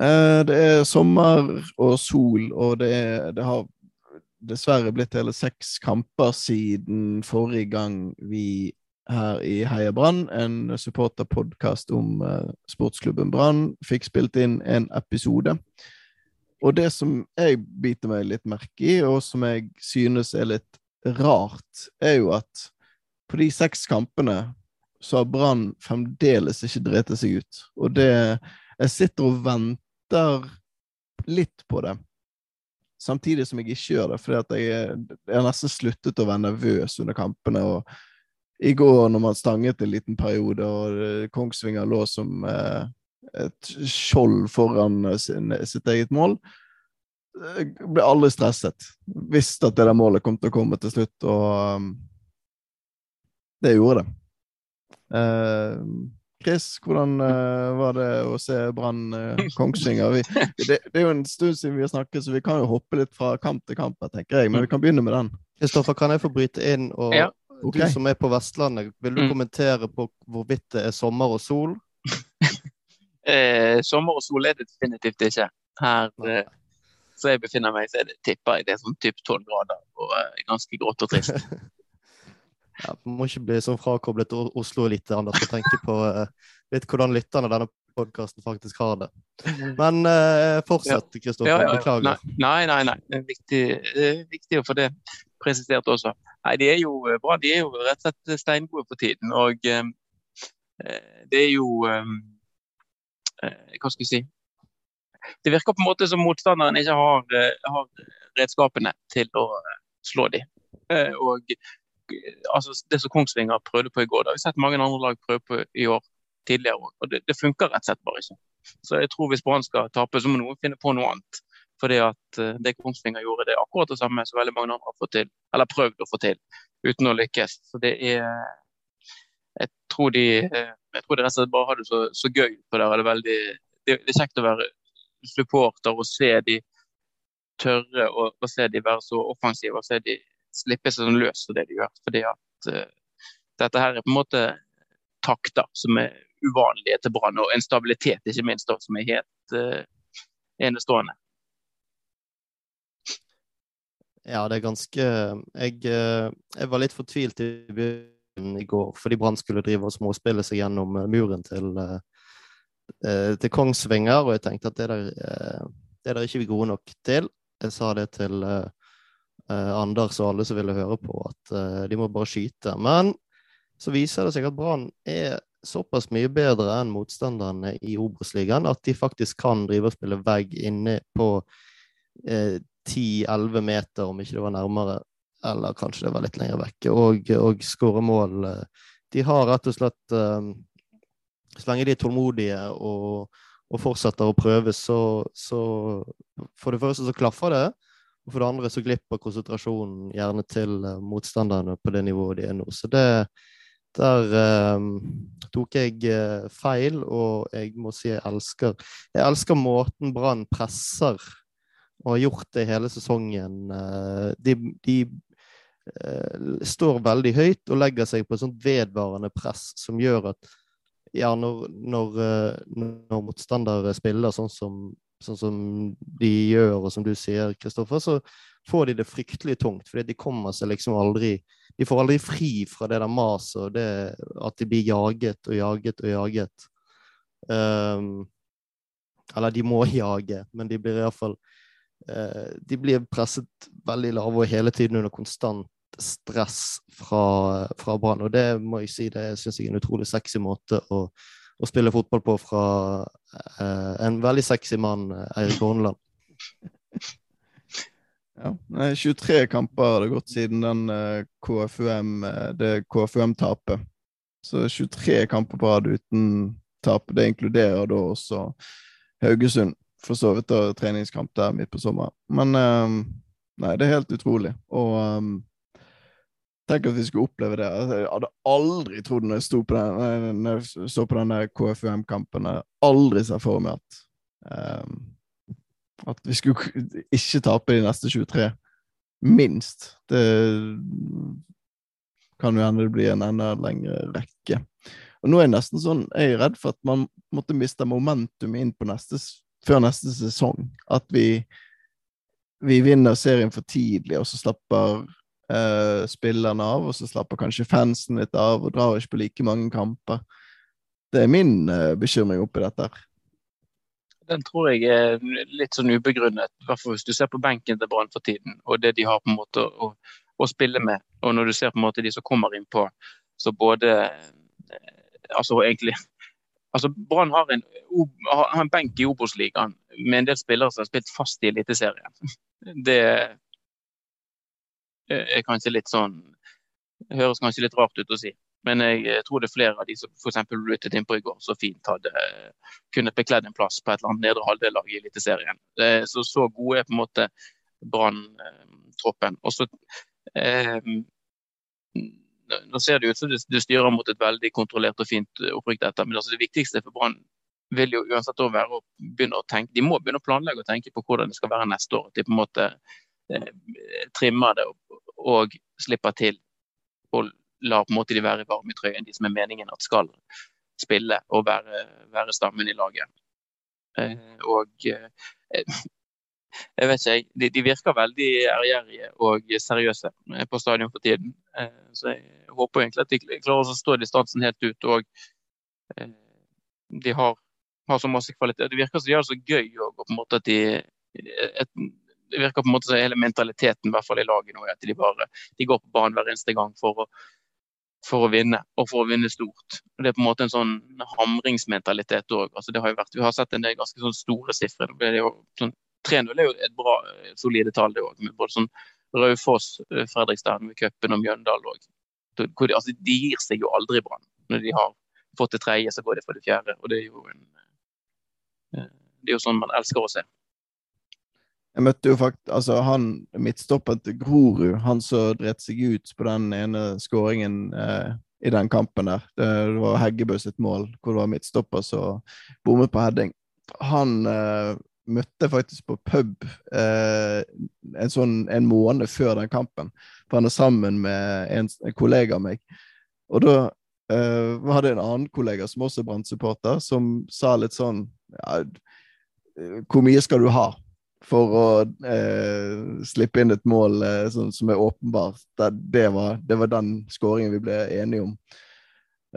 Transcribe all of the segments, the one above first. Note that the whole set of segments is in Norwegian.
Eh, det er sommer og sol, og det, det har dessverre blitt hele seks kamper siden forrige gang vi her i Heia Brann, en supporterpodkast om uh, sportsklubben Brann, fikk spilt inn en episode. Og det som jeg biter meg litt merke i, og som jeg synes er litt rart, er jo at på de seks kampene så har Brann fremdeles ikke drept seg ut. Og det Jeg sitter og venter litt på det. Samtidig som jeg ikke gjør det, fordi jeg, jeg har nesten sluttet å være nervøs under kampene. og I går, når man stanget en liten periode, og eh, Kongsvinger lå som eh, et skjold foran sin, sitt eget mål, jeg ble aldri stresset. Visste at det der målet kom til å komme til slutt, og um, det gjorde det. Uh, Chris, hvordan uh, var det å se Brann uh, Kongsvinger? Vi, det, det, er jo en stund siden vi har snakket, så vi kan jo hoppe litt fra kamp til kamp, tenker jeg. Men vi kan begynne med den. Kristoffer, kan jeg få bryte inn? Og ja. okay. du som er på Vestlandet, vil du mm. kommentere på hvorvidt det er sommer og sol? eh, sommer og sol er det definitivt ikke. Her eh, så jeg befinner meg, så er det, tipper jeg det er sånn typ tolv grader og eh, ganske grått og trist. ja, må ikke bli sånn frakoblet Oslo litt, Anders, og tenke på uh, litt hvordan lytterne denne podkasten faktisk har det. Men uh, fortsett, Kristoffer. Ja. Ja, ja, Beklager. Nei, nei, nei. Det er viktig, det er viktig å få det presisert også. Nei, De er jo bra. De er jo rett og slett steingode for tiden. Og det er jo Hva skal jeg si det virker på en måte som motstanderen ikke har, eh, har redskapene til å eh, slå dem. Eh, og altså, Det som Kongsvinger prøvde på i går, det har vi sett mange andre lag prøve på i år tidligere òg. Og det, det, funker rett og slett bare ikke. Så jeg tror hvis Brann skal tape, så må noen finne på noe annet. Fordi at det Kongsvinger gjorde, det er akkurat det samme som veldig mange andre har fått til, eller prøvd å få til, uten å lykkes. Så det er Jeg tror de, jeg tror de rett og slett bare har det så, så gøy på det. Det er, veldig, det, det er kjekt å være supporter og se de tørre og, og se de være så offensive og se de slippe seg sånn løs for det de gjør. Fordi at uh, dette her er på en måte takter som er uvanlige til Brann, og en stabilitet ikke minst da, som er helt uh, enestående. Ja, det er ganske Jeg, eh, jeg var litt fortvilt i begynnelsen i går fordi Brann skulle drive og småspille seg gjennom muren til til Kongsvinger, og jeg tenkte at det der, det der er ikke vi gode nok til. Jeg sa det til Anders og alle som ville høre på, at uh, de må bare skyte. Men så viser det seg at Brann er såpass mye bedre enn motstanderne i Obos-ligaen at de faktisk kan drive og spille vegg inne på eh, 10-11 meter, om ikke det var nærmere, eller kanskje det var litt lenger vekke, og, og skåre mål. De har rett og slett så lenge de er tålmodige og, og fortsetter å prøve, så, så, For det første så klaffer det, og for det andre så glipper konsentrasjonen gjerne til uh, motstanderne på det nivået de er nå. Så det der eh, tok jeg uh, feil, og jeg må si jeg elsker Jeg elsker måten Brann presser og har gjort det hele sesongen. de, de står veldig høyt og legger seg på et sånt vedvarende press som gjør at ja, når, når, eh, når motstandere spiller sånn som, sånn som, de gjør, og som du sier, Kristoffer, så får de det fryktelig tungt. Fordi de kommer seg liksom aldri De får aldri fri fra det der maset og det at de blir jaget og jaget og jaget. Um, eller de må jage, men de blir iallfall uh, De blir presset veldig lave og hele tiden under konstant stress fra, fra Brann. Og det må jeg si, det syns jeg er en utrolig sexy måte å, å spille fotball på fra eh, en veldig sexy mann, Eirik Horneland. Ja, 23 kamper har det gått siden den uh, KFUM, uh, det KFUM-tapet. Så 23 kamper på rad uten tap. Det inkluderer da også Haugesund. For så vidt og treningskamp der midt på sommeren. Men um, nei, det er helt utrolig. Og Tenk at vi skulle oppleve det. Altså, jeg hadde aldri trodd når jeg, sto på den, når jeg så på denne KFUM-kampen Aldri sett for meg at um, At vi skulle ikke tape de neste 23. Minst. Det kan jo hende det blir en enda lengre rekke. Og nå er jeg nesten sånn, jeg er redd for at man måtte miste momentum inn på neste før neste sesong. At vi, vi vinner serien for tidlig, og så slapper uh, spillerne av, og så slapper kanskje fansen litt av, og drar ikke på like mange kamper. Det er min uh, bekymring oppi dette. Den tror jeg er litt sånn ubegrunnet, i hvis du ser på benken til Brann for tiden, og det de har på en måte å, å, spille med. Og når du ser på en måte de som kommer innpå, så både Altså egentlig altså Brann har, har, en benk i Obos-ligaen med en del spillere som har spilt fast i Eliteserien. Det er kanskje litt sånn Høres kanskje litt rart ut å si. Men jeg tror det er flere av de som f.eks. ruttet innpå i går, så fint hadde kunnet bekledd en plass på et eller annet nedre halvdel-lag i Eliteserien. Så, så gode er på en måte Brann-troppen. Og så eh, Nå ser det ut som det, styrer mot et veldig kontrollert og fint opprykk, dette. Men altså det viktigste for Brann vil jo uansett å være å begynne å tenke De må begynne å planlegge og tenke på hvordan det skal være neste år. At De på en måte eh, trimmer det og, og slipper til. Og lar på en måte de være i trøyen, de som er meningen at skal spille og være, være stammen i laget. Eh, og eh, jeg vet ikke, de, de virker veldig ærgjerrige og seriøse eh, på stadion for tiden. Eh, så jeg håper egentlig at de klarer å stå distansen helt ut. Og eh, de har, har, så masse kvalitet. Det virker som de har det så gøy og på en måte at de et, det virker på en måte som hele mentaliteten i hvert fall i laget nå, er at de bare de går på banen hver eneste gang for å for å vinne, og for å vinne stort. Det er på en måte en sånn hamringsmentalitet òg. Altså, vi har sett en del ganske sånn store sifre. Sånn, 3-0 er jo et bra, solide tall, det òg. Med både sånn Raufoss, eh, Fredrikstad med cupen og Mjøndalen òg. Altså, de gir seg jo aldri, Brann. Når de har fått det tredje, så går de for det fjerde. Og det er jo en eh, Det er jo sånn man elsker å se. Jeg møtte jo faktisk altså han midtstopperen til Grorud, han som dreit seg ut på den ene skåringen eh, i den kampen der. Det, det var Heggebø sitt mål, hvor det var midtstopper som bommet på heading. Han eh, møtte faktisk på pub eh, en sånn en måned før den kampen. For han er sammen med en, en kollega av meg. Og da eh, var det en annen kollega som også er Brann-supporter, som sa litt sånn ja, Hvor mye skal du ha? For å eh, slippe inn et mål eh, som, som, er åpenbart. Det, det, var, det, var, den skåringen vi ble enige om.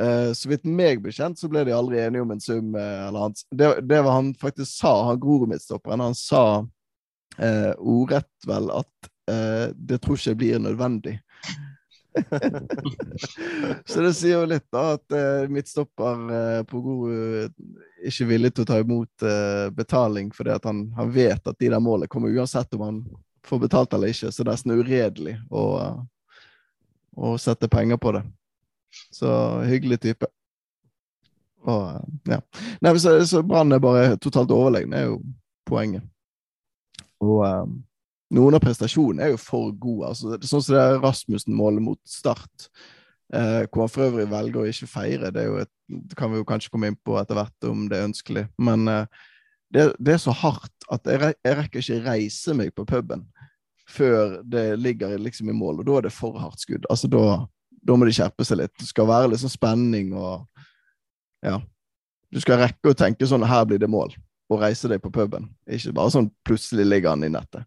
Eh, så vidt meg bekjent, så ble de aldri enige om en sum. Eh, eller. Det, det var han faktisk sa, han Grorud-midtstopperen. Han sa eh, ordrett vel at eh, det tror ikke blir nødvendig. så det sier jo litt, da, at uh, midtstopper uh, på god uh, ikke villig til å ta imot uh, betaling fordi at han, han, vet at de der målene kommer uansett om han får betalt eller ikke. Så det er nesten uredelig å, å sette penger på det. Så hyggelig type. Og, ja. Nei, så, så Brann er bare totalt overlegne, er jo poenget. Og noen av prestasjonene er jo for gode. Altså, sånn som det Rasmussen-målet mot Start, eh, hvor han for øvrig velger å ikke feire. Det, et, det, kan vi jo kanskje komme inn på etter hvert om det er ønskelig. Men eh, det, det, er så hardt at jeg, jeg, rekker ikke reise meg på puben før det ligger liksom i mål, og da er det for hardt skudd. Altså, da, da må de skjerpe seg litt. Det skal være litt sånn spenning og Ja. Du skal rekke å tenke sånn Her blir det mål. Og reise deg på puben. Ikke bare sånn plutselig ligger han i nettet.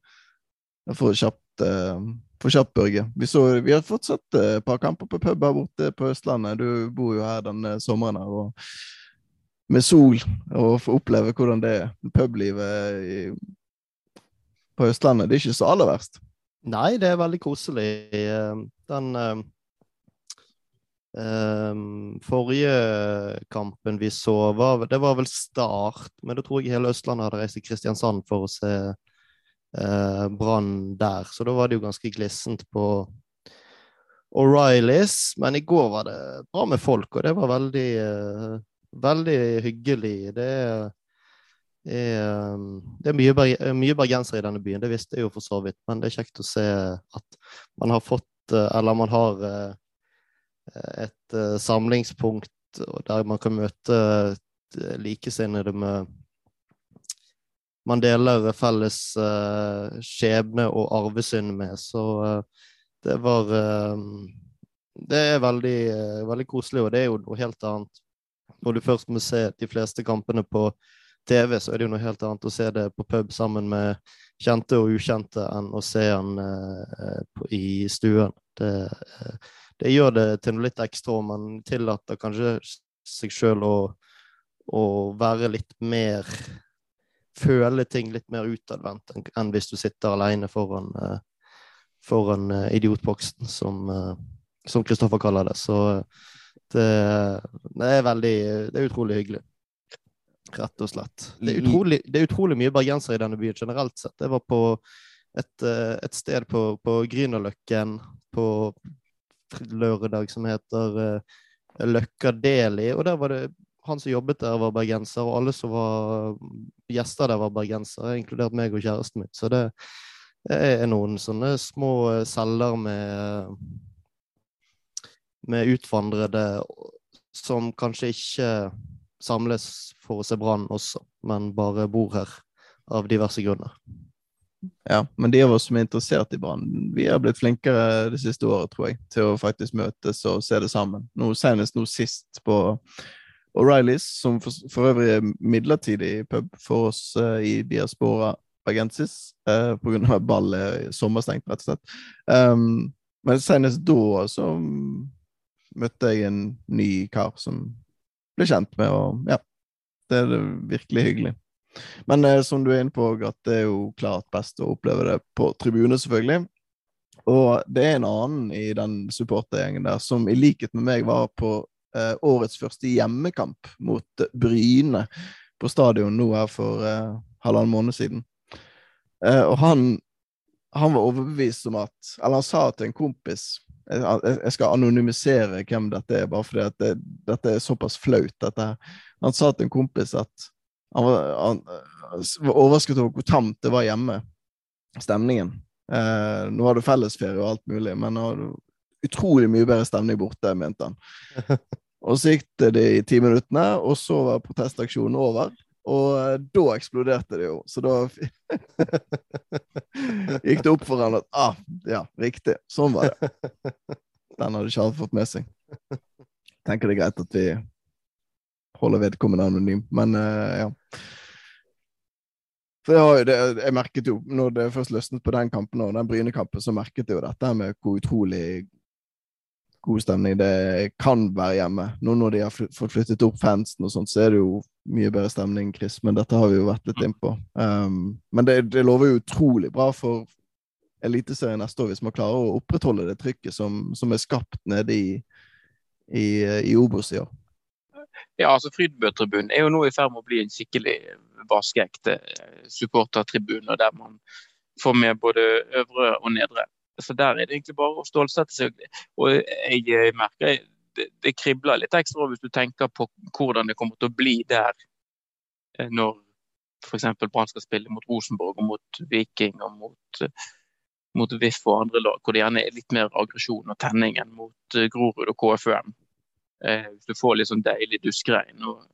For kjapt, uh, for kjapt Børge. Vi, så, vi har fortsatt eh, et par kamper på pub her borte på Østlandet. Du bor jo her denne sommeren her. og med sol, og få oppleve hvordan det er. Publivet i, på Østlandet. Det er ikke så aller verst. Nei, det er veldig koselig. Eh, den um, forrige kampen vi så, var, det var vel Start, men da tror jeg hele Østlandet hadde reist til Kristiansand for å se eh, Brann der. Så da var det jo ganske glissent på O'Reillys. Men i går var det bra med folk, og det var veldig, eh, veldig hyggelig. Det er, det er mye, mye bergensere i denne byen, det visste jeg jo for så vidt. Men det er kjekt å se at man har fått, eh, eller man har eh, et eh, samlingspunkt der man kan møte likesinnede med man deler felles uh, skjebne og arvesynd med. Så uh, det var uh, Det er veldig, veldig koselig, og det er jo noe helt annet når du først må se de fleste kampene på TV så er det jo noe helt annet å se det på pub sammen med kjente og ukjente enn å se den eh, i stuen. Det, eh, det, gjør det til noe litt ekstra, og man tillater kanskje seg sjøl å, å, være litt mer Føle ting litt mer utadvendt enn, hvis du sitter alene foran, eh, foran eh, idiotboksen, som Kristoffer kaller det. Så det, det, er veldig Det er utrolig hyggelig. Rett og slett. Det er utrolig, det er utrolig mye bergensere i denne byen generelt sett. Jeg var på et, eh, et sted på, på Grünerløkken på lørdag som heter Løkka Deli, og der var det han som jobbet der, var bergenser, og alle som var gjester der, var bergensere, inkludert meg og kjæresten min. Så det er noen sånne små celler med med utvandrede som kanskje ikke samles for å se Brann også, men bare bor her av diverse grunner. Ja, men de av oss som er interessert i Brann, vi har blitt flinkere det siste året, tror jeg, til å faktisk møtes og se det sammen. Nå, senest nå sist på O'Reillys, som for, for, øvrig er midlertidig pub for oss uh, i diaspora bergensis, uh, eh, pga. at ball er sommerstengt, rett og slett. Um, men senest da så møtte jeg en ny kar som ble kjent med, og ja, det er virkelig hyggelig. Men eh, som du er inne på, at det er jo klart best å oppleve det på tribune, selvfølgelig. Og det er en annen i den supportergjengen der som i likhet med meg var på eh, årets første hjemmekamp mot Bryne på stadion nå her for eh, halvannen måned siden. Eh, og han, han var overbevist om at Eller han sa til en kompis jeg skal anonymisere hvem dette er, bare fordi det, dette er såpass flaut. dette her. Han sa til en kompis at han var, han var overrasket over hvor tamt det var hjemme. Stemningen. Eh, nå har du fellesferie og alt mulig, men nå har du utrolig mye bedre stemning borte, mente han. Og så gikk det i ti minuttene, og så var protestaksjonen over. Og eh, da eksploderte det jo, så da gikk det opp for han at ah, ja, riktig, sånn var det. Den hadde ikke alle fått med seg. Tenker det er greit at vi holder vedkommende anonym, men uh, ja. For jeg, det, jeg, merket jo, når det først løsnet på den kampen, og den Bryne-kampen, så merket jeg jo dette med hvor utrolig god stemning det kan være hjemme. Nå når de har fått flyttet opp fansen og sånt, så er det jo mye bedre stemning, Chris. Men dette har vi jo vært litt innpå. Um, men det, det, lover jo utrolig bra for Eliteserien neste år, hvis man klarer å opprettholde det trykket som, som er skapt nede i, i, i Obos i år. Ja, altså Frydbøtribunen er jo nå i ferd med å bli en skikkelig vaskeekte supportertribune, der man får med både øvre og nedre så der er det egentlig bare å stålsette seg. Og jeg merker det, det kribler litt ekstra hvis du tenker på hvordan det kommer til å bli der eh, når f.eks. Brann skal spille mot Rosenborg og mot Viking og mot, mot VIF og andre lag, hvor det gjerne er litt mer aggresjon og tenning enn mot eh, Grorud og KFUM. Eh, hvis du får litt sånn deilig duskregn og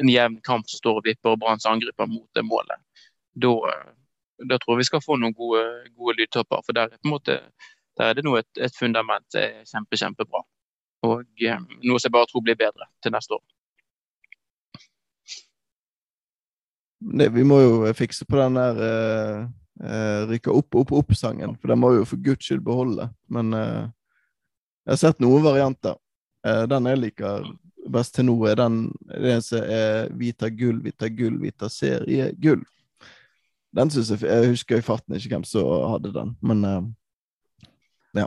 en jevn kamp som står og vipper og Branns angriper mot det målet, da da tror jeg vi skal få noen gode, gode lydtopper. For der er, måte, der er det nå et, et fundament som er kjempe, kjempebra. Og eh, noe som jeg bare tror blir bedre til neste år. Det, vi må jo fikse på den der eh rykke opp, opp, opp-sangen, for den må vi jo for guds skyld beholde. Men eh, jeg har sett noen varianter. Den jeg liker best til nå, er den, den som er Vita gull, Vita gull, Vita serie gull. Den synes jeg Jeg husker i farten ikke hvem som hadde den, men uh, ja.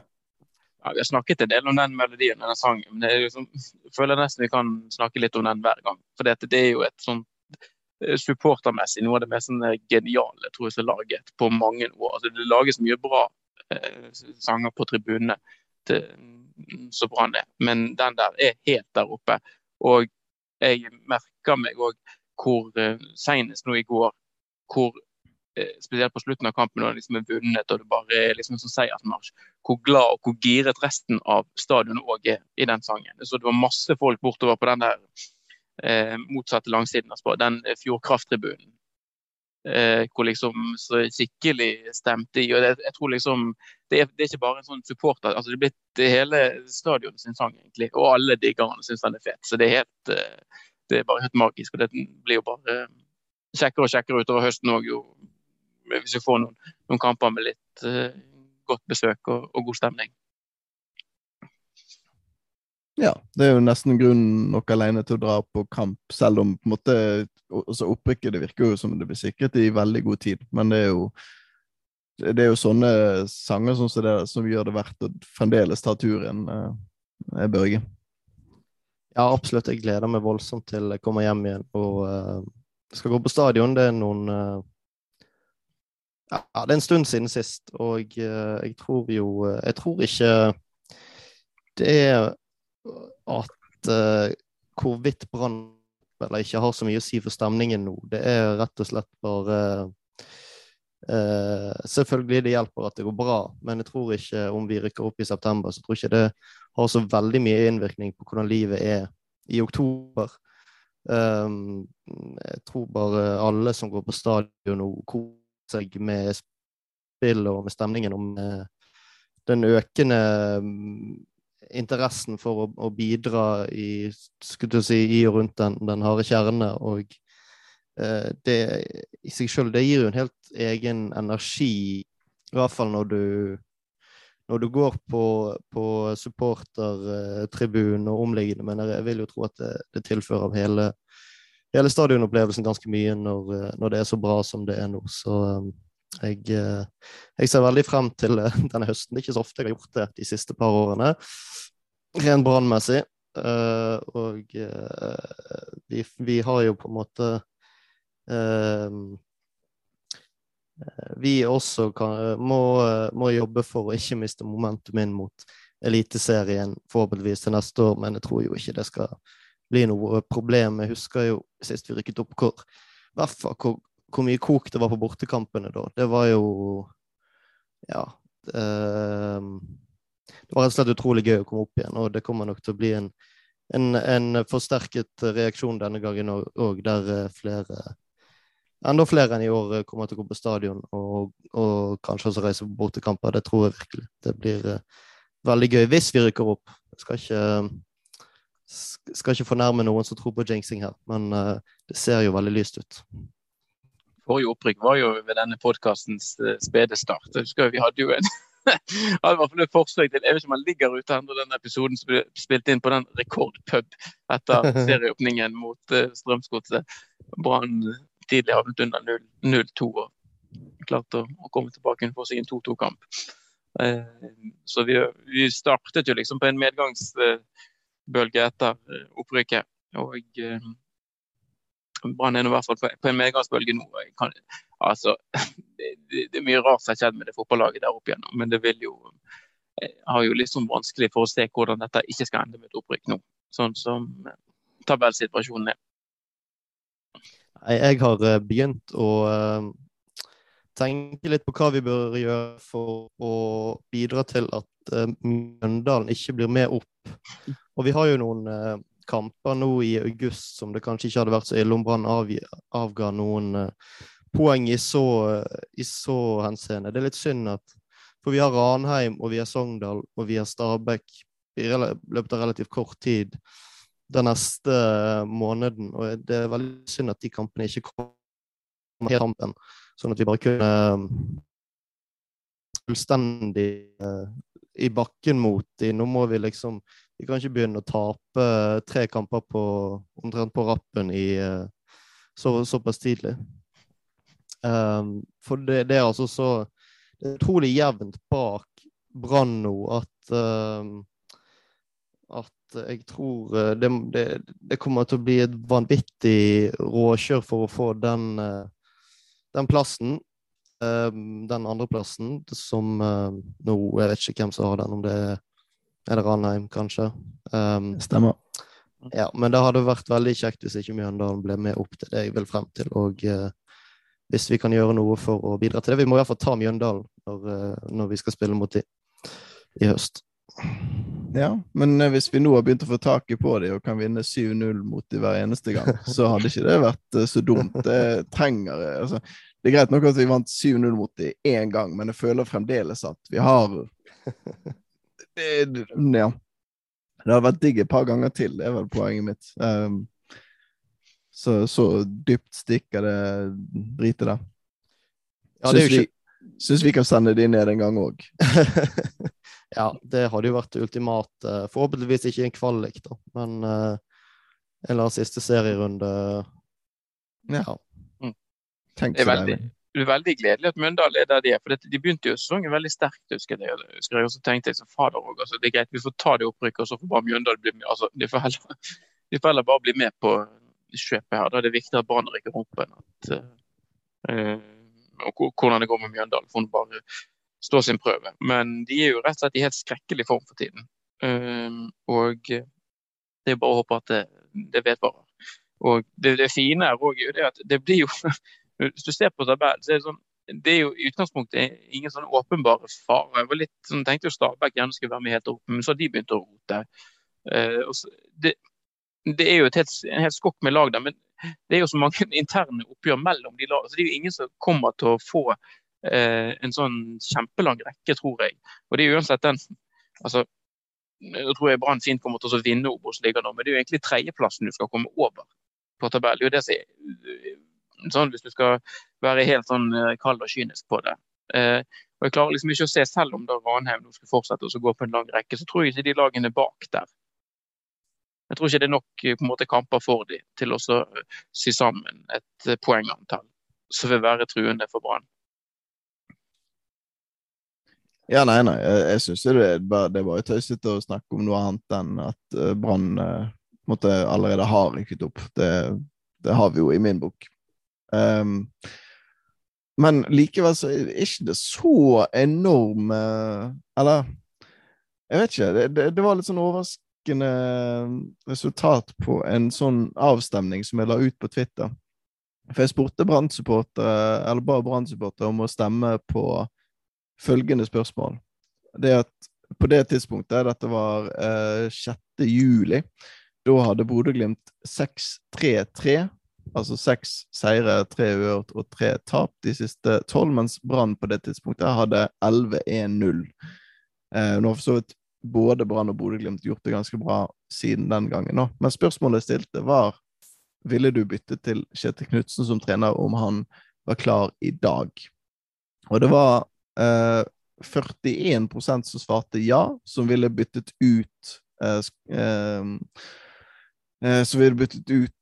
ja. Vi har snakket en del om den melodien og den sangen. men liksom, Jeg føler nesten vi kan snakke litt om den hver gang. For det, er jo et sånt eh, supportermessig noe av det mest sånn, eh, geniale tror jeg som er laget på mange år. Altså, det lages mye bra eh, sanger på tribunene til, så bra det men den der er helt der oppe. Og jeg merker meg òg hvor eh, senest nå i går hvor Eh, spesielt på slutten av kampen når det liksom er vunnet og det bare er liksom en sånn seiersmarsj, hvor glad og hvor giret resten av stadionet òg er i den sangen. Så det var masse folk bortover på den der eh, motsatte langsiden av den eh, Fjordkrafttribunen. Eh, hvor liksom så skikkelig stemte i. og det, jeg tror liksom, det er, det er, ikke bare en sånn supporter, altså det er blitt hele stadionet sin sang, egentlig. Og alle diggerne syns den er fet. Så det er helt eh, det er bare helt magisk. og Det blir jo bare kjekkere og kjekkere utover høsten òg, hvis vi får noen, noen kamper med litt uh, godt besøk og, og, god stemning. Ja, det er jo nesten grunnen nok alene til å dra på kamp, selv om på en måte også opprykket det virker jo som det blir sikret i veldig god tid. Men det er jo, det er jo sånne sanger som, det, som gjør det verdt å fremdeles ta turen, eh, Børge. Ja, absolutt. Jeg gleder meg voldsomt til jeg kommer hjem igjen og uh, skal gå på stadion. Det er noen uh, Ja, det er en stund siden sist, og uh, jeg tror jo Jeg tror ikke det er at hvorvidt Brann eller ikke har så mye å si for stemningen nå. Det er rett og slett bare Uh, selvfølgelig det hjelper at det går bra, men jeg tror ikke om vi rykker opp i september, så tror jeg ikke det har så veldig mye innvirkning på hvordan livet er i oktober. Um, jeg tror bare alle som går på stadion nå, seg med spill og med stemningen med den økende mm, interessen for å, å bidra i, si, i og rundt den, den harde kjerne. Og uh, det i seg sjøl, det gir jo en helt egen energi, i hvert fall når du når du går på, på supportertribunen og omliggende, men jeg vil jo tro at det, det tilfører hele, hele stadionopplevelsen ganske mye når, når, det er så bra som det er nå. Så um, jeg, eh, jeg, ser veldig frem til eh, denne høsten. Det er ikke så ofte jeg har gjort det de siste par årene, rent brannmessig. Og vi, vi, har jo på en måte Eh, vi også kan, må, må, jobbe for å ikke miste momentum inn mot Eliteserien forhåpentligvis til neste år, men jeg tror jo ikke det skal bli noe problem. Jeg husker jo sist vi rykket opp hvor, hvor, hvor mye kok det var på bortekampene da. Det var jo Ja. Eh, det var rett og slett utrolig gøy å komme opp igjen, og det kommer nok til å bli en, en, en forsterket reaksjon denne gangen òg, der eh, flere enda flere enn i år eh, kommer til å gå på stadion og, og kanskje også reise på bortekamper. Det tror jeg virkelig. Det blir uh, veldig gøy hvis vi rykker opp. Jeg skal ikke, skal ikke fornærme noen som tror på jinxing her, men uh, det ser jo veldig lyst ut. Forrige opprykk var jo ved denne podkastens uh, spede start. Jeg husker vi hadde jo en hadde hvert fall et forslag til Jeg vet ikke om han ligger ute ennå, den episoden som ble spilt inn på den rekordpub etter serieåpningen mot uh, Strømsgodset. Brann tidlig havnet under 0-2 og klarte å, å, komme tilbake for seg en 2-2-kamp. Uh, så vi, vi, startet jo liksom på en medgangsbølge etter eh, opprykket. Og eh, Brann er i hvert fall på, på en medgangsbølge nå. Kan, altså, det, det, det, er mye rart som har skjedd med det fotballaget der opp igjennom, men det vil jo jeg eh, har jo litt sånn vanskelig for å se hvordan dette ikke skal ende med et opprykk nå, sånn som eh, tabellsituasjonen er. Jeg har begynt å tenke litt på hva vi bør gjøre for å bidra til at Mjøndalen ikke blir med opp. Og vi har jo noen kamper nå i august som det kanskje ikke hadde vært så ille om Brann avga noen poeng i så, i så henseende. Det er litt synd at For vi har Ranheim, og vi har Sogndal, og vi har Stabæk i løpet av relativt kort tid den neste måneden. Og det er veldig synd at de kampene ikke kommer helt kampen, sånn at vi bare kunne fullstendig i bakken mot dem. Nå må vi liksom Vi kan ikke begynne å tape tre kamper på omtrent på rappen i uh, så, såpass tidlig. Um, for det, det, er altså så Det er utrolig jevnt bak Brann nå at um, at jeg tror eh, det, det, det, kommer til å bli et vanvittig råkjør for å få den, eh, den plassen. Eh, den andreplassen som nå Jeg vet ikke hvem som har den, om det er, det Ranheim, kanskje. Stemmer. Ja, men det hadde vært veldig kjekt hvis ikke Mjøndalen ble med opp til det jeg vil frem til. Og hvis vi kan gjøre noe for å bidra til det Vi må i hvert fall ta Mjøndalen når, når vi skal spille mot dem i høst. Ja, men eh, hvis vi nå har begynt å få taket på dem og kan vinne 7-0 mot dem hver eneste gang, så hadde ikke det vært eh, så dumt. Det trenger eh, altså, Det er greit nok at vi vant 7-0 mot dem én gang, men jeg føler fremdeles at vi har det, Ja. Det hadde vært digg et par ganger til, det er vel poenget mitt. Um, Så, så dypt stikker det dritet der. Ja, det Syns jo vi, syns vi kan sende de ned en gang òg. ja, det hadde jo vært det ultimate. Forhåpentligvis ikke en kvalik, da, men uh, en eller annen siste serierunde. Ja. Ja. Tenk Det er veldig- Det er veldig gledelig at Mundal er der de er. for De begynte jo sesongen veldig sterkt, husker jeg. husker jeg, og så tenkte jeg så fader òg, altså, det er greit, vi får ta det opprykket, og så får bare Mjøndalen bli med. altså, De får heller, de får heller bare bli med på kjøpet her. Da er det viktig at Brann rykker opp enn at uh, og Hvordan det går med Mjøndalen, For hun bare står sin prøve. Men de er jo rett og slett i helt skrekkelig form for tiden. Uh, og det er bare å håpe at det, det vedvarer. Og det, det fine her òg er jo det at det blir jo Hvis du ser på tabellen, så er det sånn det er jo i utgangspunktet ingen sånn åpenbare farer. Jeg var litt sånn, tenkte jo Stabæk gjerne skulle være med helt opp, men så har de begynt å rote. Og så, det, det er jo helt, en helt skokk med lag der, men det er jo så mange interne oppgjør mellom de lagene. Så det er jo ingen som kommer til å få eh, en sånn kjempelang rekke, tror jeg. Og det er jo uansett den altså, Jeg tror jeg Brann fint kommer til å vinne Obos-ligaen nå, men det er jo egentlig tredjeplassen du skal komme over på tabellen. Det er jo det som er sånn hvis du skal være helt sånn eh, kald og kynisk på det. Eh, og Jeg klarer liksom ikke å se, selv om da Ranheim skal fortsette å gå på en lang rekke, så tror jeg ikke de lagene bak der. Jeg tror ikke det er nok eh, på en måte kamper for dem til å eh, sy sammen et poengantall som vil være truende for Brann. Ja, nei, nei. Jeg, jeg syns det, det er bare tøysete å snakke om noe annet enn at Brann eh, allerede har rykket opp. Det, det har vi jo i min bok. Ehm, men likevel så er ikke det så enorm eh, Eller jeg vet ikke. Det, det, det var litt sånn overraskende resultat på en sånn avstemning som jeg la ut på Twitter. For jeg spurte Brann-supportere, eller bare Brann-supportere, om å stemme på følgende spørsmål. Det at på det tidspunktet, dette var eh, 6. juli, da hadde Bodø-Glimt 6-3-3. Altså seks seire, tre uavgjort og tre tap de siste tolv, mens Brann på det tidspunktet hadde 11-1-0. Eh, nå har for så vidt både Brann og Bodø-Glimt gjort det ganske bra siden den gangen. òg, Men spørsmålet jeg stilte, var ville du bytte til Kjetil Knutsen som trener om han var klar i dag? Og det var eh, 41% som svarte ja, som ville byttet ut eh, eh, eh, Som ville byttet ut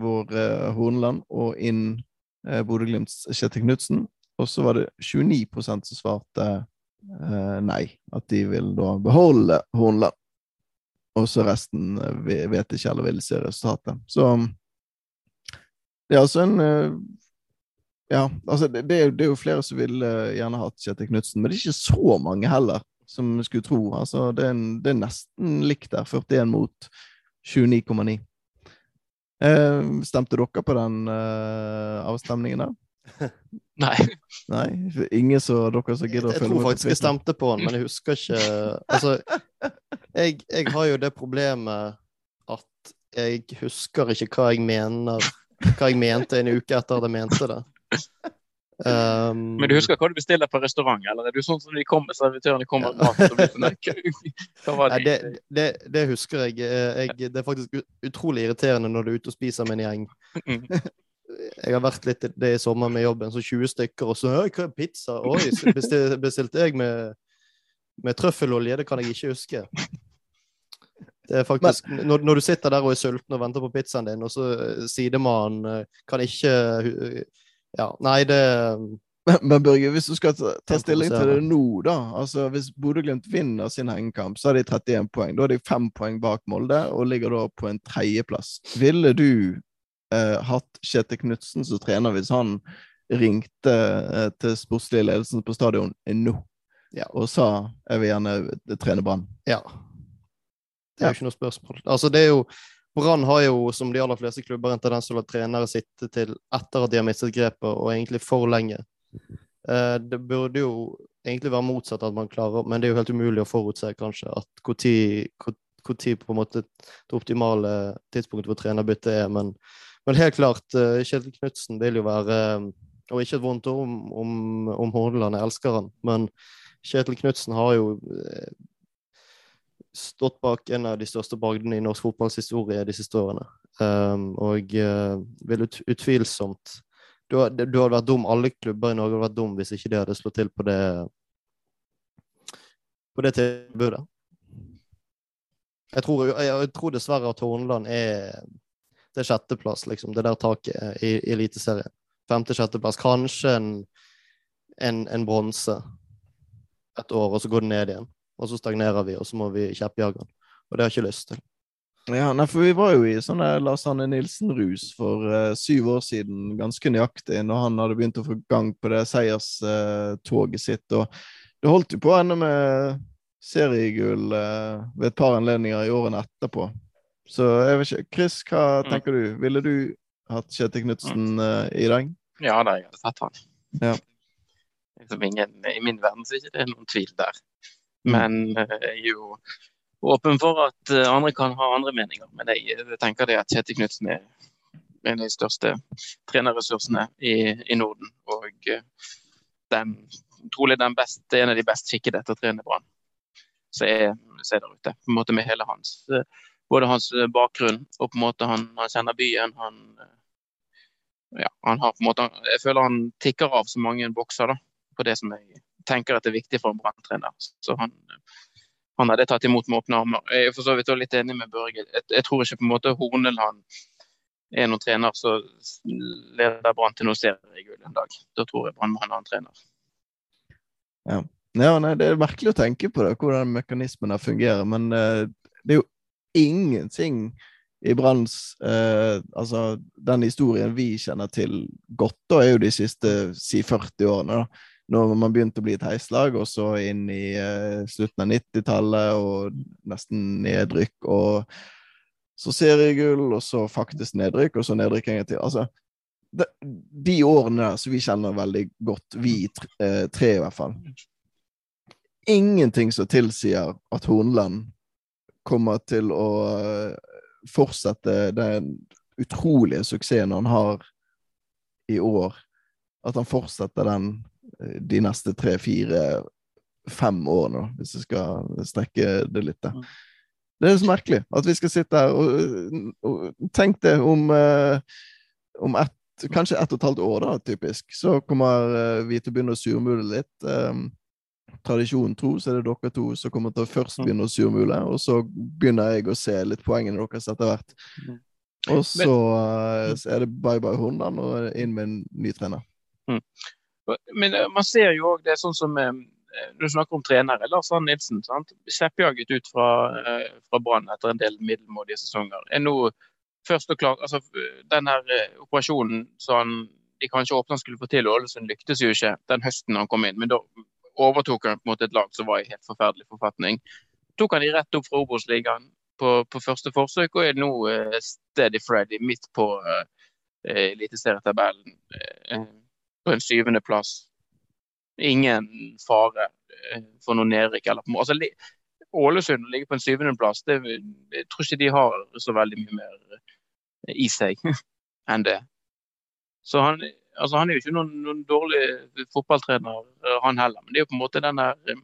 vår eh, Horneland og inn eh, Bodø-Glimts Kjetil Knutsen. Og så var det 29 som svarte eh, nei, at de vil da beholde Horneland. Og så resten eh, vet ikke eller vil se resultatet. Så det er altså en eh, ja, altså det, det, er, jo- det er jo flere som ville eh, gjerne hatt Kjetil Knutsen, men det er ikke så mange heller, som skulle tro. Altså, det, er det er nesten likt der, 41 mot 29,9. Eh, stemte dere på den eh, avstemningen der? Nei. Nei? Ingen så dere som gidder å følge tror Jeg tror faktisk jeg stemte på den, men jeg husker ikke Altså, jeg, jeg har jo det problemet at jeg husker ikke hva jeg mener Hva jeg mente en uke etter at jeg mente det. Um, Men du husker hva du bestiller på restaurant, eller er du sånn som de kommer, servitørene kommer med mat? og blir sånn, «Nei, Hva var Nei, det? det, det, det husker jeg. jeg. Det er faktisk utrolig irriterende når du er ute og spiser med en gjeng. Mm. Jeg har vært litt det i sommer med jobben, så 20 stykker, og så «Oi, hva er pizza? Oi, bestil, bestilte jeg med, med trøffelolje? Det kan jeg ikke huske. Det er faktisk, når, når du sitter der og er sulten og venter på pizzaen din, og så eh, sidemannen eh, kan ikke Ja, nei, det Men, men Børge, hvis du skal ta, ta stilling til det nå, da altså Hvis Bodø-Glimt vinner sin hengekamp, så har de 31 poeng. Da er de fem poeng bak Molde og ligger da på en tredjeplass. Ville du eh, hatt Kjetil Knutsen som trener hvis han ringte eh, til sportslig ledelsen på stadion nå Ja. og sa jeg vil gjerne trene Brann? Ja. Det er jo ikke noe spørsmål. Altså, det er jo Brann har jo, som de aller fleste klubber, en tendens til å la trenere sitte til etter at de har mistet grepet, og egentlig for lenge. Eh, det burde jo egentlig være motsatt, at man klarer, men det er jo helt umulig å forutse kanskje at når på en måte det optimale tidspunktet for trenerbytte er. Men, men helt klart, eh, Kjetil Knutsen vil jo være eh, Og ikke et vondt ord om, om, om Hordaland, jeg elsker han, men Kjetil Knutsen har jo stått bak en av de største bragdene i norsk fotballs historie de siste årene. Um, og uh, vil ut, utvilsomt du, du, hadde vært dum, Alle klubber i Norge hadde vært dum hvis ikke de hadde slått til på det på det tilbudet. Jeg tror, jeg, jeg tror dessverre at Horneland er er sjetteplass, liksom. Det der taket i, i Eliteserien. Femte-sjetteplass. Kanskje en, en, en bronse et år, og så går det ned igjen. Og så stagnerer vi, og så må vi kjeppjage den. Og det har jeg ikke lyst til. Ja, nei, for Vi var jo i sånn Lars Hanne Nilsen-rus for uh, syv år siden, ganske nøyaktig, når han hadde begynt å få gang på det seierstoget uh, sitt. og Det holdt jo på å ende med seriegull uh, ved et par anledninger i årene etterpå. Så jeg vet ikke, Chris, hva mm. tenker du? Ville du hatt Kjetil Knutsen uh, i dag? Ja da, jeg hadde tatt han. Ja. Ingen, I min verden så er det ikke noen tvil der. Mm. Men jeg er jo åpen for at eh, andre kan ha andre meninger. Men jeg, jeg tenker det at Kjetil Knutsen er en av de største trenerressursene i, i Norden. Og eh, den, trolig den best, en av de best skikkede etter å trene Brann som er, er, der ute. På en måte med hele hans eh, både hans bakgrunn og på en måte han, han kjenner byen. Han, ja, han har på en måte, jeg føler han tikker av så mange bokser da, på det som jeg tenker at det er viktig for en branntrener. Så han, han hadde tatt imot med åpne armer. Jeg er for så vidt litt enig med Børge. Jeg, jeg, tror ikke på en måte Horneland er noen trener som leder Brann til noe seriegull en dag. Da tror jeg Brann må ha en annen trener. Ja. ja nei, det er merkelig å tenke på det, hvordan mekanismene fungerer. Men uh, det er jo ingenting i Branns eh, Altså, den historien vi kjenner til godt, da, er jo de siste si 40 årene. da når man begynte å bli et heislag, og så inn i uh, slutten av 90-tallet og nesten nedrykk, og så seriegull, og så faktisk nedrykk, og så nedrykk en gang til. Altså, de, de årene som vi kjenner veldig godt, vi tre, uh, tre i hvert fall Ingenting som tilsier at Hornland kommer til å uh, fortsette den utrolige suksessen han har i år. At han fortsetter den de neste tre, fire, fem årene, hvis jeg skal strekke det litt. da. Det er så merkelig at vi skal sitte her og, og Tenk det om, uh, om et, kanskje ett og et halvt år, da, typisk. Så kommer uh, vi til å begynne å surmule litt. Um, tradisjonen tro, så er det dere to som kommer til å først mm. begynne å surmule, og så begynner jeg å se litt poengene deres etter hvert. Mm. Og så, uh, så er det bye bye hundene og inn med en ny trener. Mm. Men eh, man ser jo òg det er sånn som eh, du snakker om trenere. Lars Arne Nilsen. Kjeppjaget ut fra, eh, fra Brann etter en del middelmådige sesonger. Er nå først og klart, altså Den her operasjonen som de kanskje åpna skulle få til og Ålesund, lyktes jo ikke den høsten han kom inn. Men da overtok han på en måte et lag som var i helt forferdelig forfatning. Tok han de rett opp fra Obos-ligaen på, på, første forsøk, og er nå uh, steady Freddy midt på uh, eliteserietabellen. Uh, på en syvendeplass. Ingen fare eh, for noe nedrykk. Altså, Ålesund ligger på en syvendeplass. Jeg tror ikke de har så veldig mye mer eh, i seg enn det. Så han, altså, han er jo ikke noen, noen, dårlig fotballtrener, eh, han heller. Men det er jo på en måte den der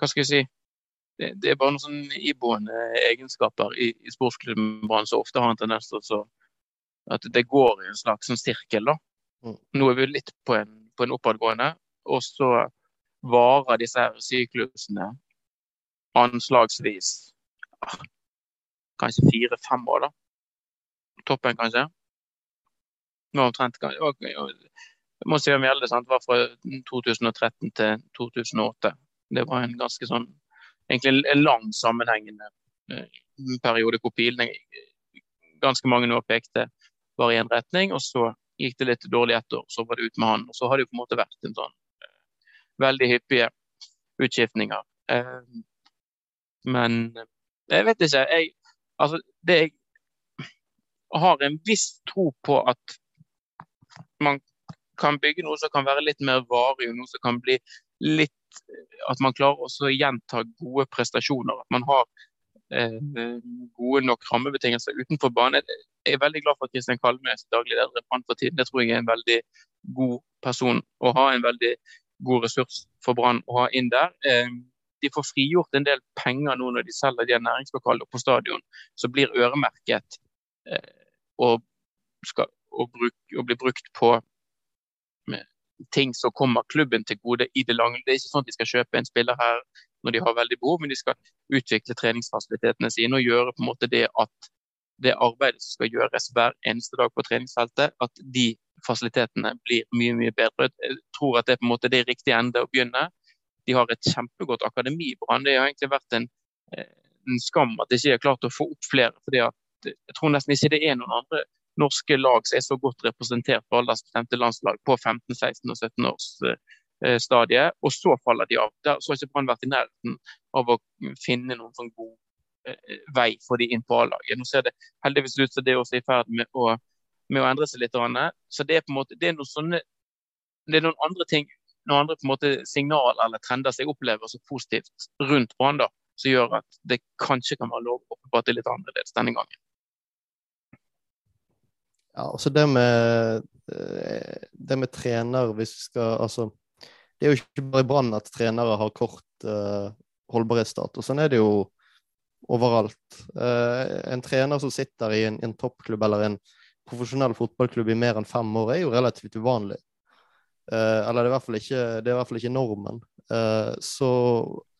Hva skal jeg si det, er bare noen sånn iboende egenskaper i, i sportsklubben Brann som ofte har en tendens til at det går i en slags sånn sirkel. da. Nå er vi litt på en, på en oppadgående, og så varer disse her syklusene anslagsvis ah, kanskje fire-fem år, da. Toppen, kanskje. Nå omtrent Jeg må si om Gjelde sant, var fra 2013 til 2008. Det var en ganske sånn egentlig en lang sammenhengende eh, periode hvor pilene ganske mange år pekte bare i én retning. Og så gikk det litt dårlig ett år, så var det ut med han. Og så har det jo på en måte vært en sånn eh, veldig hyppige utskiftninger. Eh, men jeg vet ikke. Jeg, altså, det jeg har en viss tro på at man kan bygge noe som kan være litt mer varig, noe som kan bli litt At man klarer også å gjenta gode prestasjoner. At man har eh, gode nok rammebetingelser utenfor banen jeg er veldig glad for at Kristian Kalmes daglig leder i Brann for tiden. Det tror jeg er en veldig god person å ha. En veldig god ressurs for Brann å ha inn der. Eh, de får frigjort en del penger nå når de selger de næringslokalene på stadion, som blir øremerket og, skal, og, bruk, og bli brukt på ting som kommer klubben til gode i det lange. Det er ikke sånn at de skal kjøpe en spiller her når de har veldig behov, men de skal utvikle treningsfasilitetene sine og gjøre på en måte det at det arbeidet som skal gjøres hver eneste dag på treningsfeltet, at de fasilitetene blir mye mye bedre. Jeg tror at det er på en måte det riktige ende å begynne. De har et kjempegodt akademi. Brann. Det har egentlig vært en, eh, en skam at de ikke har klart å få opp flere. fordi at Jeg tror nesten ikke det er noen andre norske lag som er så godt representert på aldersbestemte landslag på 15-, 16- og 17 års eh, stadiet, og så faller de av. Der så har ikke Brann vært i nærheten av å finne noen sånn god eh, vei for de inn på A-laget. Nå ser det heldigvis ut som det er også i ferd med å med å endre seg litt. Så det er på en måte, det er noen sånne det er noen andre ting, noen andre på en måte signaler eller trender som jeg opplever så positivt rundt Brann, som gjør at det kanskje kan være lov å håpe at det er litt annerledes denne gangen. Ja, altså det med, eh, det med trener hvis vi skal Altså, det er jo ikke bare Brann at trenere har kort uh, holdbarhetsdato. Sånn er det jo overalt. Uh, en trener som sitter i en, en toppklubb eller en profesjonell fotballklubb i mer enn fem år, er jo relativt uvanlig. Uh, eller det er, ikke, det er i hvert fall ikke normen. Uh, så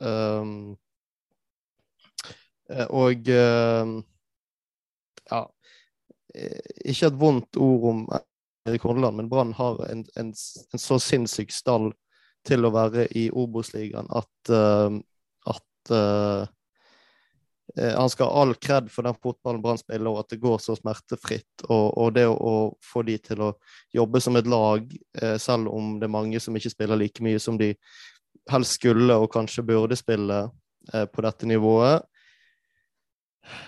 um, Og ja Ikke et vondt ord om Erik Horneland, men Brann har en, en, en, så sinnssyk stall til å være i Obos-ligaen at, uh, at uh, han skal ha all kred for den fotballen Brann spiller, og at det går så smertefritt. Og, og det å, å, få de til å jobbe som et lag, eh, selv om det er mange som ikke spiller like mye som de helst skulle og kanskje burde spille eh, på dette nivået.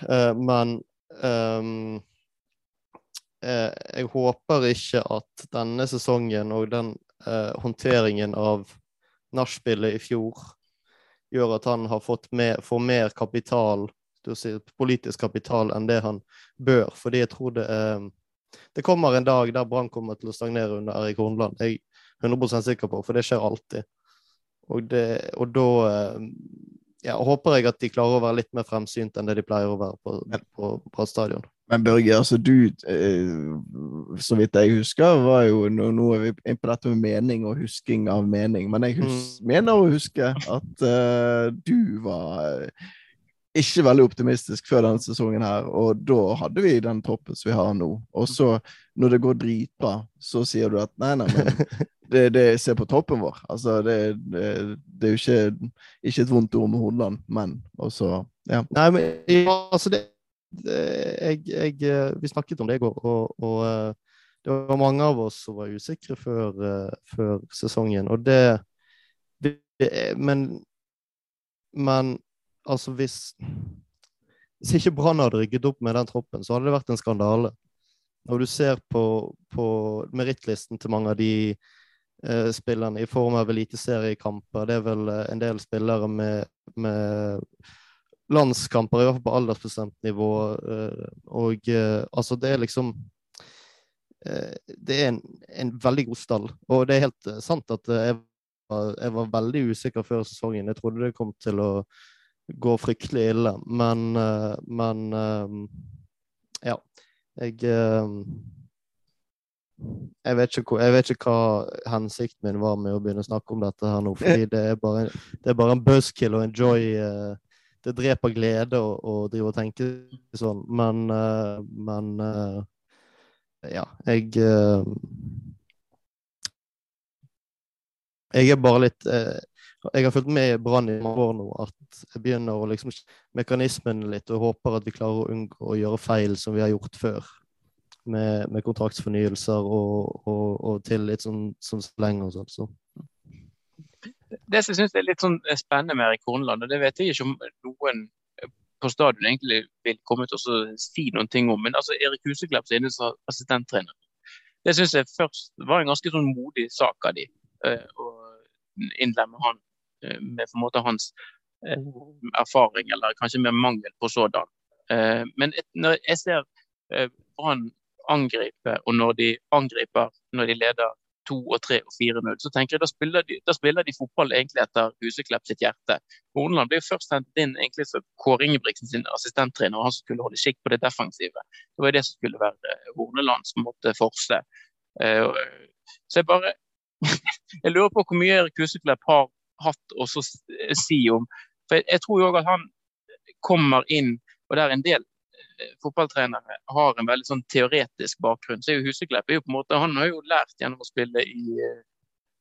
Eh, men ehm, eh, jeg håper ikke at denne sesongen og den eh, håndteringen av nachspielet i fjor gjør at han har fått mer, får mer kapital, si, politisk kapital enn det han bør. Fordi jeg tror det, eh, det kommer en dag der Brann kommer til å stagnere under Erik Hornland. Jeg er 100% sikker på, for det skjer alltid. Og, det, og da eh, ja, håper jeg at de klarer å være litt mer fremsynt enn det de pleier å være på, på, på stadion. Men Børge, altså du, eh, så vidt jeg husker, var jo nå, nå er vi inne på dette med mening og husking av mening, men jeg hus, mm. mener å huske at uh, du var ikke veldig optimistisk før denne sesongen her, og da hadde vi den troppen som vi har nå. Og så, når det går dritbra, så sier du at nei, nei, men det, det ser på toppen vår. Altså, det, det, det er jo ikke, ikke et vondt ord med Hordaland, men også Ja. Nei, men altså, det jeg, jeg, eh, vi snakket om det i går, og, og, eh, det var mange av oss som var usikre før, eh, før sesongen. Og det, Men, men altså hvis Hvis ikke Brann hadde rygget opp med den troppen, så hadde det vært en skandale. Når du ser på, på merittlisten til mange av de spillerne i form av eliteseriekamper, det er vel en del spillere med, med landskamper, i hvert fall på aldersbestemt nivå. Eh, og eh, altså, det er liksom eh, Det er en, en, veldig god stall. Og det er helt sant at jeg var, jeg var, veldig usikker før sesongen. Jeg trodde det kom til å gå fryktelig ille, men, men Ja. Jeg jeg vet, ikke, jeg vet, ikke, hva hensikten min var med å begynne å snakke om dette her nå. fordi det er bare, det er bare en buzzkill og enjoy uh, det dreper glede å, å drive og tenke sånn, men, uh, men uh, ja, jeg Jeg er bare litt Jeg har fulgt med i Brann i mange år nå, at jeg begynner å liksom mekanismen litt og håper at vi klarer å unngå å gjøre feil som vi har gjort før. Med, med kontraktsfornyelser og, og, og tillit sånn, sånn lenger og sånn. Så det som jeg syns er litt sånn eh, spennende med Erik Horneland, og det vet jeg ikke om noen eh, på stadion egentlig vil komme til å si noen ting om, men altså Erik Huseklepp som er assistenttrener. Det syns jeg først var en ganske sånn modig sak av de, eh, å innlemme han med på en måte hans erfaring, eller kanskje med mangel på sådan. Men når jeg ser Brann angripe, og når de angriper når de leder 2 og 3 og 4-0, så tenker jeg da spiller, de, da spiller de fotball egentlig etter Huseklepp sitt hjerte. Horneland ble jo først hentet inn egentlig som Kåre Ingebrigtsen sin assistenttrener, han som skulle holde skikk på det defensive. Det var jo det som skulle være Horneland som måtte forse. Så jeg bare Jeg lurer på hvor mye Erik Huseklepp har hatt å si om For jeg, jeg tror jo òg at han kommer inn, og det er en del fotballtrenere har en veldig sånn teoretisk bakgrunn. Så er jo Huseklepp er jo på en måte, Han har jo lært gjennom å spille i,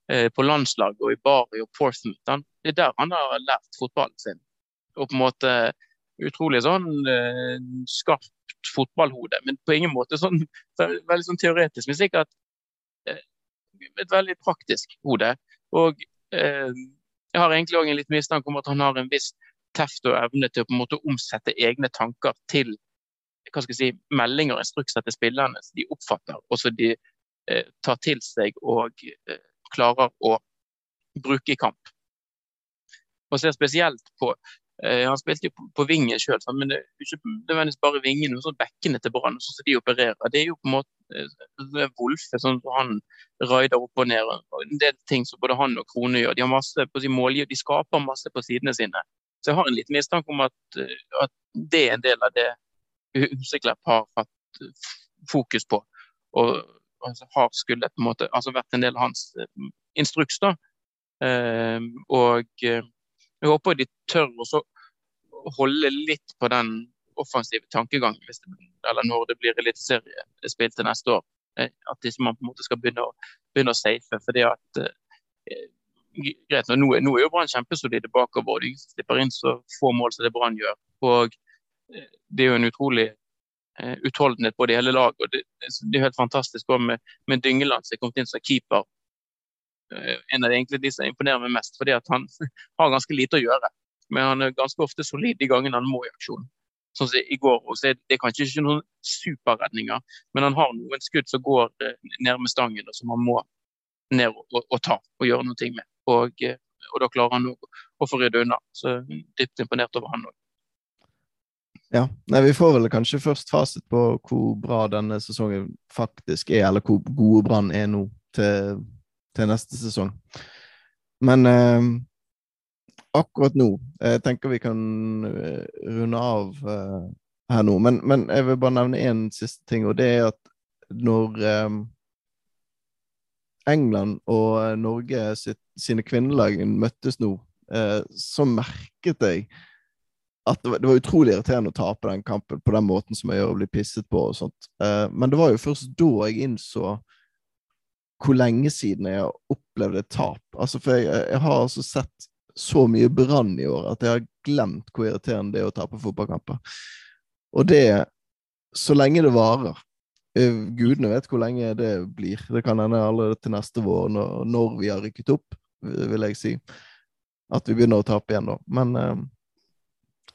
eh, på landslaget og i Bari og Portsmouth. Det er der han har lært fotballen sin. Og på en måte utrolig sånn eh, skarpt fotballhode, men på ingen måte sånn veldig sånn teoretisk. Men sikkert eh, et veldig praktisk hode. Og jeg har egentlig òg en litt mistanke om at han har en viss teft og evne til å på en måte omsette egne tanker til hva skal jeg si, meldinger og instrukser til spillerne som de oppfatter, og som de eh, tar til seg og eh, klarer å bruke i kamp. Og ser spesielt på eh, Han spilte jo på, på vingen sjøl, men det er ikke nødvendigvis bare vingen. Sånn bekkene til Brann, sånn som de opererer, det er jo på en måte eh, Wolfe, sånn som han raider opp og ned. og En del ting som både han og Krone gjør. De har masse på sin målgiver, de skaper masse på sidene sine. Så jeg har en liten mistanke om at, eh, at det er en del av det Huseklepp har hatt fokus på. Og altså, har skulle på en måte, altså vært en del av hans uh, instruks. da. Eh, og jeg håper de tør å holde litt på den offensive tankegangen hvis det, eller når det blir eliteseriespill til neste år. At ikke man på en måte skal begynne å, begynne å safe. fordi at greit, nå, nå er jo Brann kjempesolide bakover. De slipper inn så få mål som det Brann gjør. Og det er jo en utrolig eh, utholdenhet både i hele laget. og Det, det er helt fantastisk med, med Dyngeland som er kommet inn som keeper. Uh, en av de, egentlig, de som imponerer meg mest, fordi at han har ganske lite å gjøre. Men han er ganske ofte solid de gangene han må i aksjon. Sånn som i går, så er kanskje ikke noen superredninger, men han har noen skudd som går uh, ned med stangen, og som han må ned og, og, og ta og gjøre noe med. Og, og da klarer han å, å få rydde unna. Så dypt imponert over han òg. Ja. Nei, vi får vel kanskje først fasit på hvor bra denne sesongen faktisk er, eller hvor gode Brann er nå til, til, neste sesong. Men eh, akkurat nå Jeg tenker vi kan uh, runde av eh, her nå. Men, men, jeg vil bare nevne én siste ting, og det er at når eh, England og Norge sitt, sine kvinnelag møttes nå, så merket jeg at det var, det var, utrolig irriterende å tape den kampen på den måten som jeg gjør, og bli pisset på og sånt. Uh, men det var jo først da jeg innså hvor lenge siden jeg har opplevd et tap. Altså, for jeg, jeg har altså sett så mye brann i år at jeg har glemt hvor irriterende det er å tape fotballkamper. Og det så lenge det varer. Uh, gudene vet hvor lenge det blir. Det kan hende allerede til neste vår, når, når, vi har rykket opp, vil jeg si. At vi begynner å tape igjen da. Men uh,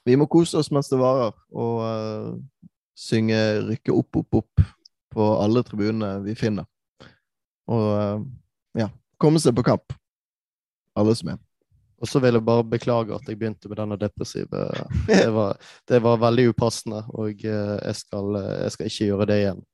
vi må kose oss mens det varer, og uh, synge 'Rykke opp, opp, opp' på alle tribunene vi finner. Og uh, ja, komme seg på kamp, alle som er. Og så vil jeg bare beklage at jeg begynte med denne depressive Det var, det var veldig upassende, og uh, jeg skal, jeg skal, ikke gjøre det igjen.